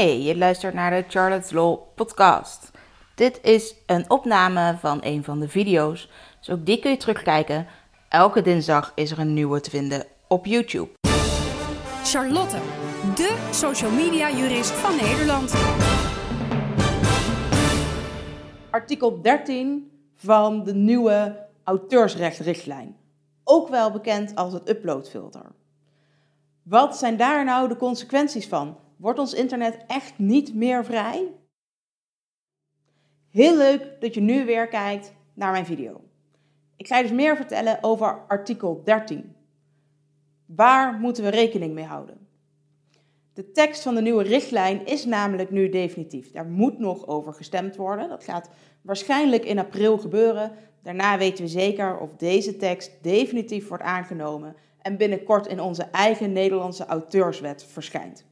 Hey, je luistert naar de Charlotte's Law podcast. Dit is een opname van een van de video's, dus ook die kun je terugkijken. Elke dinsdag is er een nieuwe te vinden op YouTube. Charlotte, de social media jurist van Nederland. Artikel 13 van de nieuwe auteursrechtrichtlijn, ook wel bekend als het uploadfilter. Wat zijn daar nou de consequenties van? Wordt ons internet echt niet meer vrij? Heel leuk dat je nu weer kijkt naar mijn video. Ik ga je dus meer vertellen over artikel 13. Waar moeten we rekening mee houden? De tekst van de nieuwe richtlijn is namelijk nu definitief. Daar moet nog over gestemd worden. Dat gaat waarschijnlijk in april gebeuren. Daarna weten we zeker of deze tekst definitief wordt aangenomen en binnenkort in onze eigen Nederlandse auteurswet verschijnt.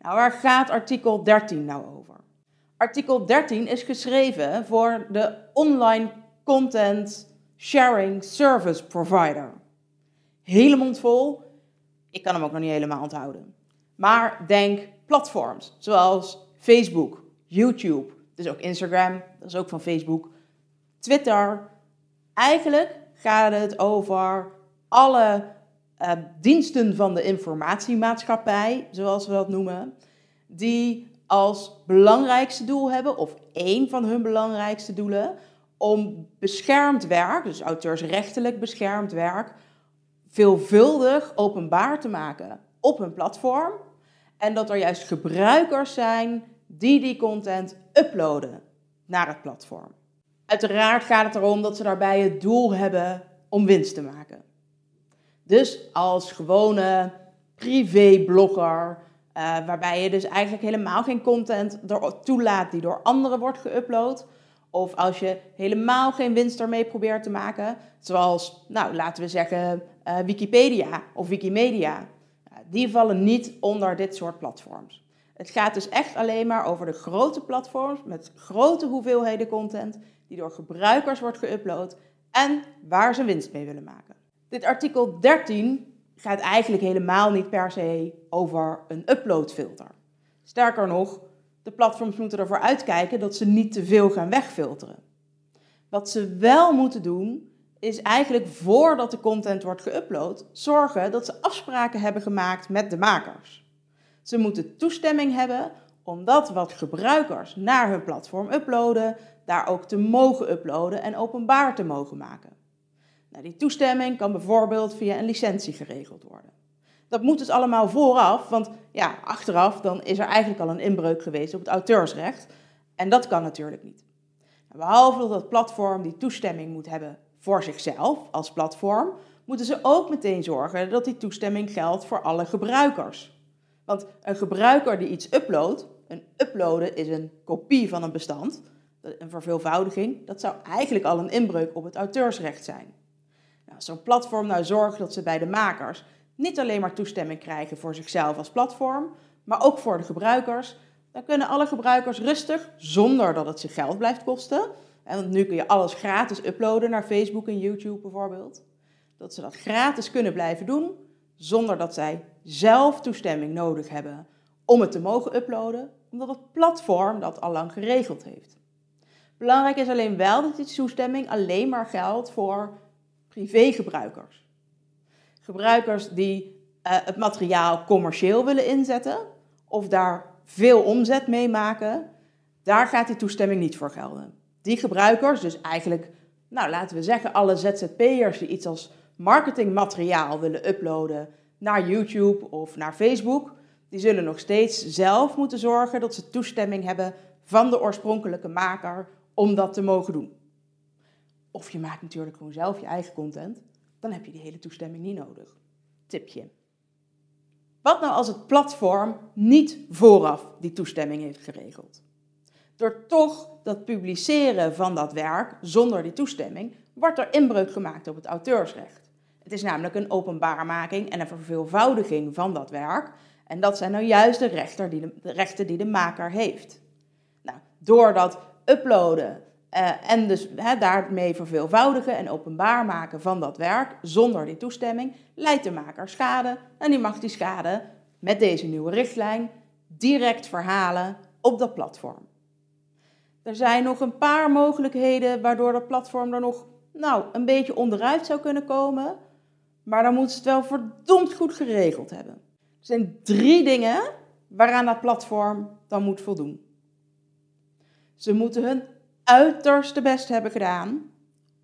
Nou, waar gaat artikel 13 nou over? Artikel 13 is geschreven voor de Online Content Sharing Service Provider. Hele mond vol. Ik kan hem ook nog niet helemaal onthouden. Maar denk platforms zoals Facebook, YouTube, dus ook Instagram, dat is ook van Facebook, Twitter. Eigenlijk gaat het over alle uh, diensten van de informatiemaatschappij, zoals we dat noemen, die als belangrijkste doel hebben, of één van hun belangrijkste doelen, om beschermd werk, dus auteursrechtelijk beschermd werk, veelvuldig openbaar te maken op hun platform. En dat er juist gebruikers zijn die die content uploaden naar het platform. Uiteraard gaat het erom dat ze daarbij het doel hebben om winst te maken. Dus als gewone privé-blogger, uh, waarbij je dus eigenlijk helemaal geen content toelaat die door anderen wordt geüpload. Of als je helemaal geen winst ermee probeert te maken, zoals, nou, laten we zeggen, uh, Wikipedia of Wikimedia. Die vallen niet onder dit soort platforms. Het gaat dus echt alleen maar over de grote platforms met grote hoeveelheden content die door gebruikers wordt geüpload en waar ze winst mee willen maken. Dit artikel 13 gaat eigenlijk helemaal niet per se over een uploadfilter. Sterker nog, de platforms moeten ervoor uitkijken dat ze niet te veel gaan wegfilteren. Wat ze wel moeten doen, is eigenlijk voordat de content wordt geüpload, zorgen dat ze afspraken hebben gemaakt met de makers. Ze moeten toestemming hebben om dat wat gebruikers naar hun platform uploaden, daar ook te mogen uploaden en openbaar te mogen maken. Nou, die toestemming kan bijvoorbeeld via een licentie geregeld worden. Dat moet dus allemaal vooraf, want ja, achteraf dan is er eigenlijk al een inbreuk geweest op het auteursrecht. En dat kan natuurlijk niet. Nou, behalve dat het platform die toestemming moet hebben voor zichzelf als platform, moeten ze ook meteen zorgen dat die toestemming geldt voor alle gebruikers. Want een gebruiker die iets uploadt, een uploaden is een kopie van een bestand, een verveelvoudiging, dat zou eigenlijk al een inbreuk op het auteursrecht zijn. Zo'n platform nou zorgt dat ze bij de makers niet alleen maar toestemming krijgen voor zichzelf als platform, maar ook voor de gebruikers. Dan kunnen alle gebruikers rustig, zonder dat het ze geld blijft kosten. Want nu kun je alles gratis uploaden naar Facebook en YouTube bijvoorbeeld. Dat ze dat gratis kunnen blijven doen, zonder dat zij zelf toestemming nodig hebben om het te mogen uploaden, omdat het platform dat al lang geregeld heeft. Belangrijk is alleen wel dat die toestemming alleen maar geldt voor privégebruikers. Gebruikers die uh, het materiaal commercieel willen inzetten of daar veel omzet mee maken, daar gaat die toestemming niet voor gelden. Die gebruikers, dus eigenlijk, nou laten we zeggen, alle ZZP'ers die iets als marketingmateriaal willen uploaden naar YouTube of naar Facebook, die zullen nog steeds zelf moeten zorgen dat ze toestemming hebben van de oorspronkelijke maker om dat te mogen doen. Of je maakt natuurlijk gewoon zelf je eigen content, dan heb je die hele toestemming niet nodig. Tipje. Wat nou als het platform niet vooraf die toestemming heeft geregeld? Door toch dat publiceren van dat werk zonder die toestemming, wordt er inbreuk gemaakt op het auteursrecht. Het is namelijk een openbaarmaking en een verveelvoudiging van dat werk. En dat zijn nou juist de, de rechten die de maker heeft. Nou, door dat uploaden uh, en dus he, daarmee verveelvoudigen en openbaar maken van dat werk zonder die toestemming, leidt de maker schade. En die mag die schade met deze nieuwe richtlijn direct verhalen op dat platform. Er zijn nog een paar mogelijkheden waardoor dat platform er nog nou, een beetje onderuit zou kunnen komen. Maar dan moeten ze het wel verdomd goed geregeld hebben. Er zijn drie dingen waaraan dat platform dan moet voldoen. Ze moeten hun uiterste best hebben gedaan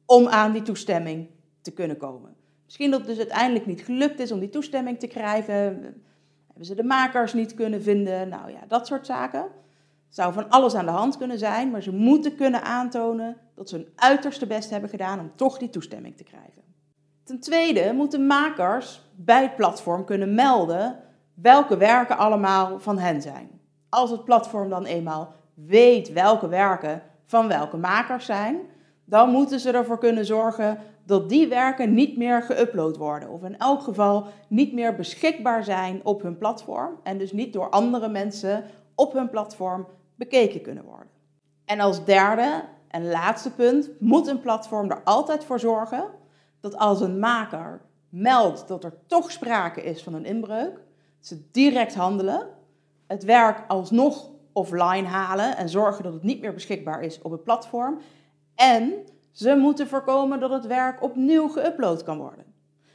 om aan die toestemming te kunnen komen. Misschien dat het dus uiteindelijk niet gelukt is om die toestemming te krijgen. Hebben ze de makers niet kunnen vinden? Nou ja, dat soort zaken. zou van alles aan de hand kunnen zijn, maar ze moeten kunnen aantonen dat ze hun uiterste best hebben gedaan om toch die toestemming te krijgen. Ten tweede moeten makers bij het platform kunnen melden welke werken allemaal van hen zijn. Als het platform dan eenmaal weet welke werken van welke makers zijn, dan moeten ze ervoor kunnen zorgen dat die werken niet meer geüpload worden. Of in elk geval niet meer beschikbaar zijn op hun platform. En dus niet door andere mensen op hun platform bekeken kunnen worden. En als derde en laatste punt moet een platform er altijd voor zorgen dat als een maker meldt dat er toch sprake is van een inbreuk, ze direct handelen, het werk alsnog offline halen en zorgen dat het niet meer beschikbaar is op het platform. En ze moeten voorkomen dat het werk opnieuw geüpload kan worden.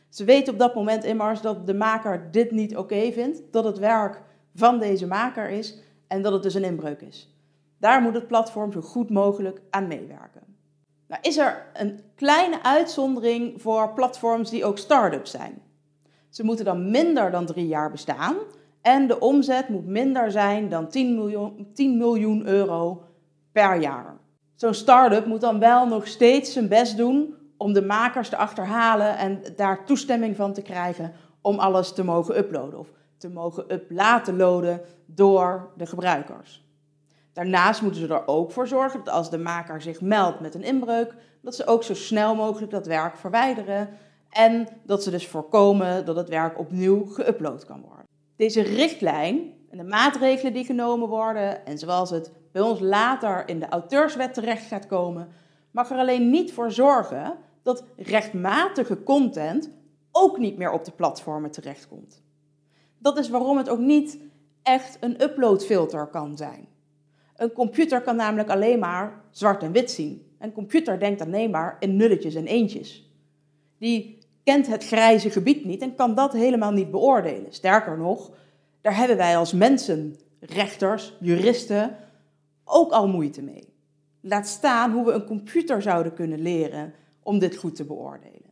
Ze weten op dat moment immers dat de maker dit niet oké vindt, dat het werk van deze maker is en dat het dus een inbreuk is. Daar moet het platform zo goed mogelijk aan meewerken. Nou is er een kleine uitzondering voor platforms die ook start-ups zijn. Ze moeten dan minder dan drie jaar bestaan en de omzet moet minder zijn dan 10 miljoen, 10 miljoen euro per jaar. Zo'n start-up moet dan wel nog steeds zijn best doen om de makers te achterhalen en daar toestemming van te krijgen om alles te mogen uploaden of te mogen up laten door de gebruikers. Daarnaast moeten ze er ook voor zorgen dat als de maker zich meldt met een inbreuk, dat ze ook zo snel mogelijk dat werk verwijderen en dat ze dus voorkomen dat het werk opnieuw geüpload kan worden. Deze richtlijn en de maatregelen die genomen worden en zoals het bij ons later in de auteurswet terecht gaat komen, mag er alleen niet voor zorgen dat rechtmatige content ook niet meer op de platformen terechtkomt. Dat is waarom het ook niet echt een uploadfilter kan zijn. Een computer kan namelijk alleen maar zwart en wit zien. Een computer denkt alleen maar in nulletjes en eentjes. Die kent het grijze gebied niet en kan dat helemaal niet beoordelen. Sterker nog, daar hebben wij als mensen, rechters, juristen, ook al moeite mee. Laat staan hoe we een computer zouden kunnen leren om dit goed te beoordelen.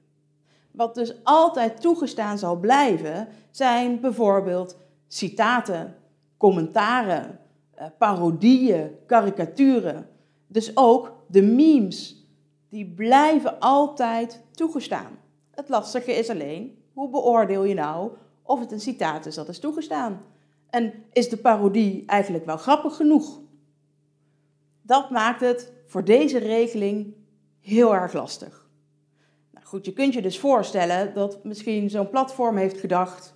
Wat dus altijd toegestaan zal blijven, zijn bijvoorbeeld citaten, commentaren, eh, parodieën, karikaturen. Dus ook de memes, die blijven altijd toegestaan. Het lastige is alleen, hoe beoordeel je nou of het een citaat is dat is toegestaan? En is de parodie eigenlijk wel grappig genoeg? Dat maakt het voor deze regeling heel erg lastig. Nou goed, je kunt je dus voorstellen dat misschien zo'n platform heeft gedacht: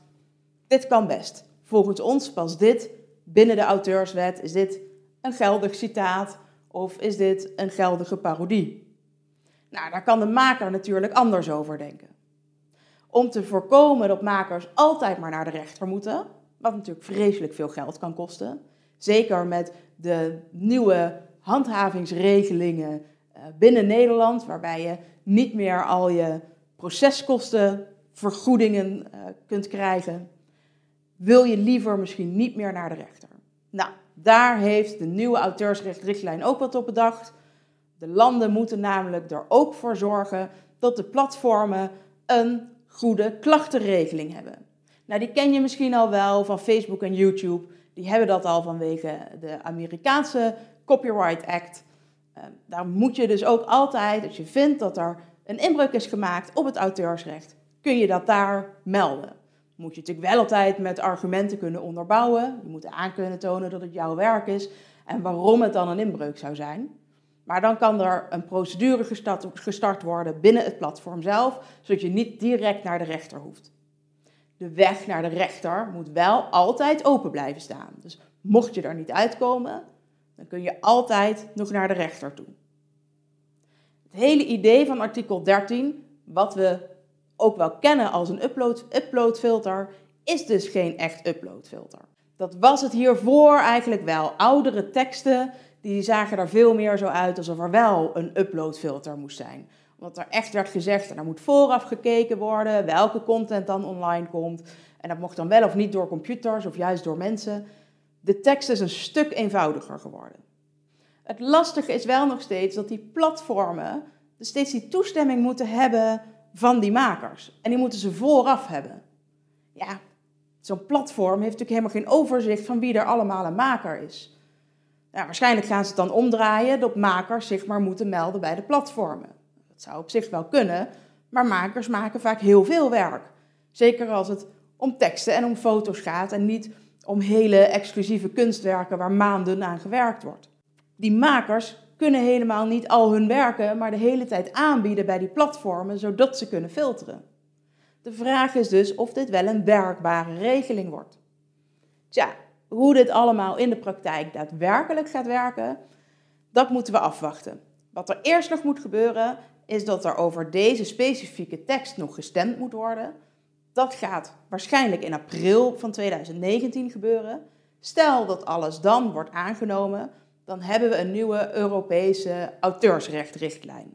dit kan best. Volgens ons past dit binnen de auteurswet. Is dit een geldig citaat of is dit een geldige parodie? Nou, daar kan de maker natuurlijk anders over denken. Om te voorkomen dat makers altijd maar naar de rechter moeten, wat natuurlijk vreselijk veel geld kan kosten, zeker met de nieuwe handhavingsregelingen eh, binnen Nederland, waarbij je niet meer al je proceskostenvergoedingen eh, kunt krijgen, wil je liever misschien niet meer naar de rechter. Nou, daar heeft de nieuwe auteursrechtrichtlijn ook wat op bedacht. De landen moeten namelijk er ook voor zorgen dat de platformen een goede klachtenregeling hebben. Nou, die ken je misschien al wel van Facebook en YouTube. Die hebben dat al vanwege de Amerikaanse Copyright Act. Ehm, daar moet je dus ook altijd, als je vindt dat er een inbreuk is gemaakt op het auteursrecht, kun je dat daar melden. Moet je natuurlijk wel altijd met argumenten kunnen onderbouwen. Je moet aan kunnen tonen dat het jouw werk is en waarom het dan een inbreuk zou zijn. Maar dan kan er een procedure gestart, gestart worden binnen het platform zelf, zodat je niet direct naar de rechter hoeft. De weg naar de rechter moet wel altijd open blijven staan. Dus mocht je er niet uitkomen, dan kun je altijd nog naar de rechter toe. Het hele idee van artikel 13, wat we ook wel kennen als een upload, uploadfilter, is dus geen echt uploadfilter. Dat was het hiervoor eigenlijk wel. Oudere teksten, die zagen er veel meer zo uit alsof er wel een uploadfilter moest zijn. Omdat er echt werd gezegd, er moet vooraf gekeken worden welke content dan online komt. En dat mocht dan wel of niet door computers of juist door mensen. De tekst is een stuk eenvoudiger geworden. Het lastige is wel nog steeds dat die platformen dus steeds die toestemming moeten hebben van die makers. En die moeten ze vooraf hebben. Ja, zo'n platform heeft natuurlijk helemaal geen overzicht van wie er allemaal een maker is. Nou, waarschijnlijk gaan ze het dan omdraaien dat makers zich maar moeten melden bij de platformen. Dat zou op zich wel kunnen, maar makers maken vaak heel veel werk. Zeker als het om teksten en om foto's gaat en niet om hele exclusieve kunstwerken waar maanden aan gewerkt wordt. Die makers kunnen helemaal niet al hun werken, maar de hele tijd aanbieden bij die platformen, zodat ze kunnen filteren. De vraag is dus of dit wel een werkbare regeling wordt. Tja, hoe dit allemaal in de praktijk daadwerkelijk gaat werken, dat moeten we afwachten. Wat er eerst nog moet gebeuren, is dat er over deze specifieke tekst nog gestemd moet worden. Dat gaat waarschijnlijk in april van 2019 gebeuren. Stel dat alles dan wordt aangenomen, dan hebben we een nieuwe Europese auteursrechtrichtlijn.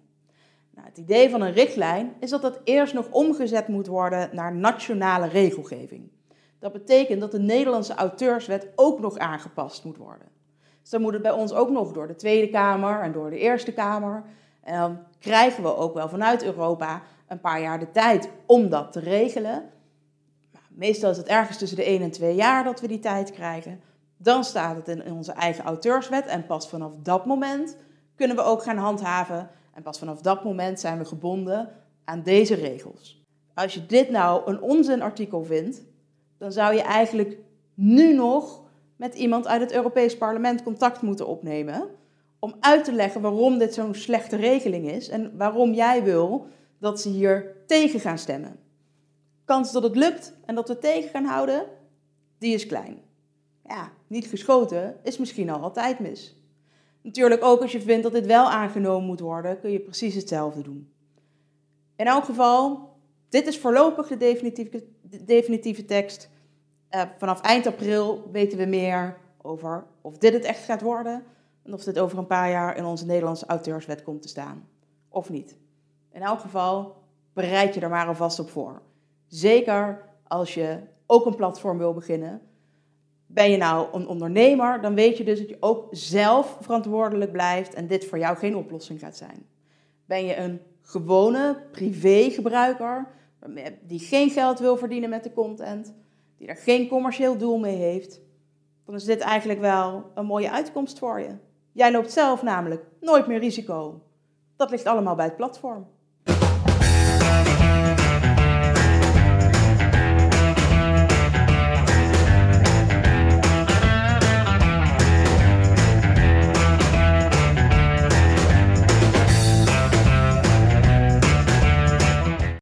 Nou, het idee van een richtlijn is dat dat eerst nog omgezet moet worden naar nationale regelgeving. Dat betekent dat de Nederlandse auteurswet ook nog aangepast moet worden. Dus dan moet het bij ons ook nog door de Tweede Kamer en door de Eerste Kamer. En dan krijgen we ook wel vanuit Europa een paar jaar de tijd om dat te regelen. Meestal is het ergens tussen de 1 en 2 jaar dat we die tijd krijgen. Dan staat het in onze eigen auteurswet en pas vanaf dat moment kunnen we ook gaan handhaven. En pas vanaf dat moment zijn we gebonden aan deze regels. Als je dit nou een onzinartikel vindt, dan zou je eigenlijk nu nog met iemand uit het Europees Parlement contact moeten opnemen. Om uit te leggen waarom dit zo'n slechte regeling is en waarom jij wil dat ze hier tegen gaan stemmen. Kans dat het lukt en dat we tegen gaan houden, die is klein ja, niet geschoten is misschien al altijd mis. Natuurlijk ook als je vindt dat dit wel aangenomen moet worden, kun je precies hetzelfde doen. In elk geval, dit is voorlopig de definitieve, de definitieve tekst. Uh, vanaf eind april weten we meer over of dit het echt gaat worden en of dit over een paar jaar in onze Nederlandse auteurswet komt te staan. Of niet. In elk geval, bereid je er maar alvast op voor. Zeker als je ook een platform wil beginnen ben je nou een ondernemer, dan weet je dus dat je ook zelf verantwoordelijk blijft en dit voor jou geen oplossing gaat zijn. Ben je een gewone privégebruiker die geen geld wil verdienen met de content, die er geen commercieel doel mee heeft, dan is dit eigenlijk wel een mooie uitkomst voor je. Jij loopt zelf namelijk nooit meer risico. Dat ligt allemaal bij het platform.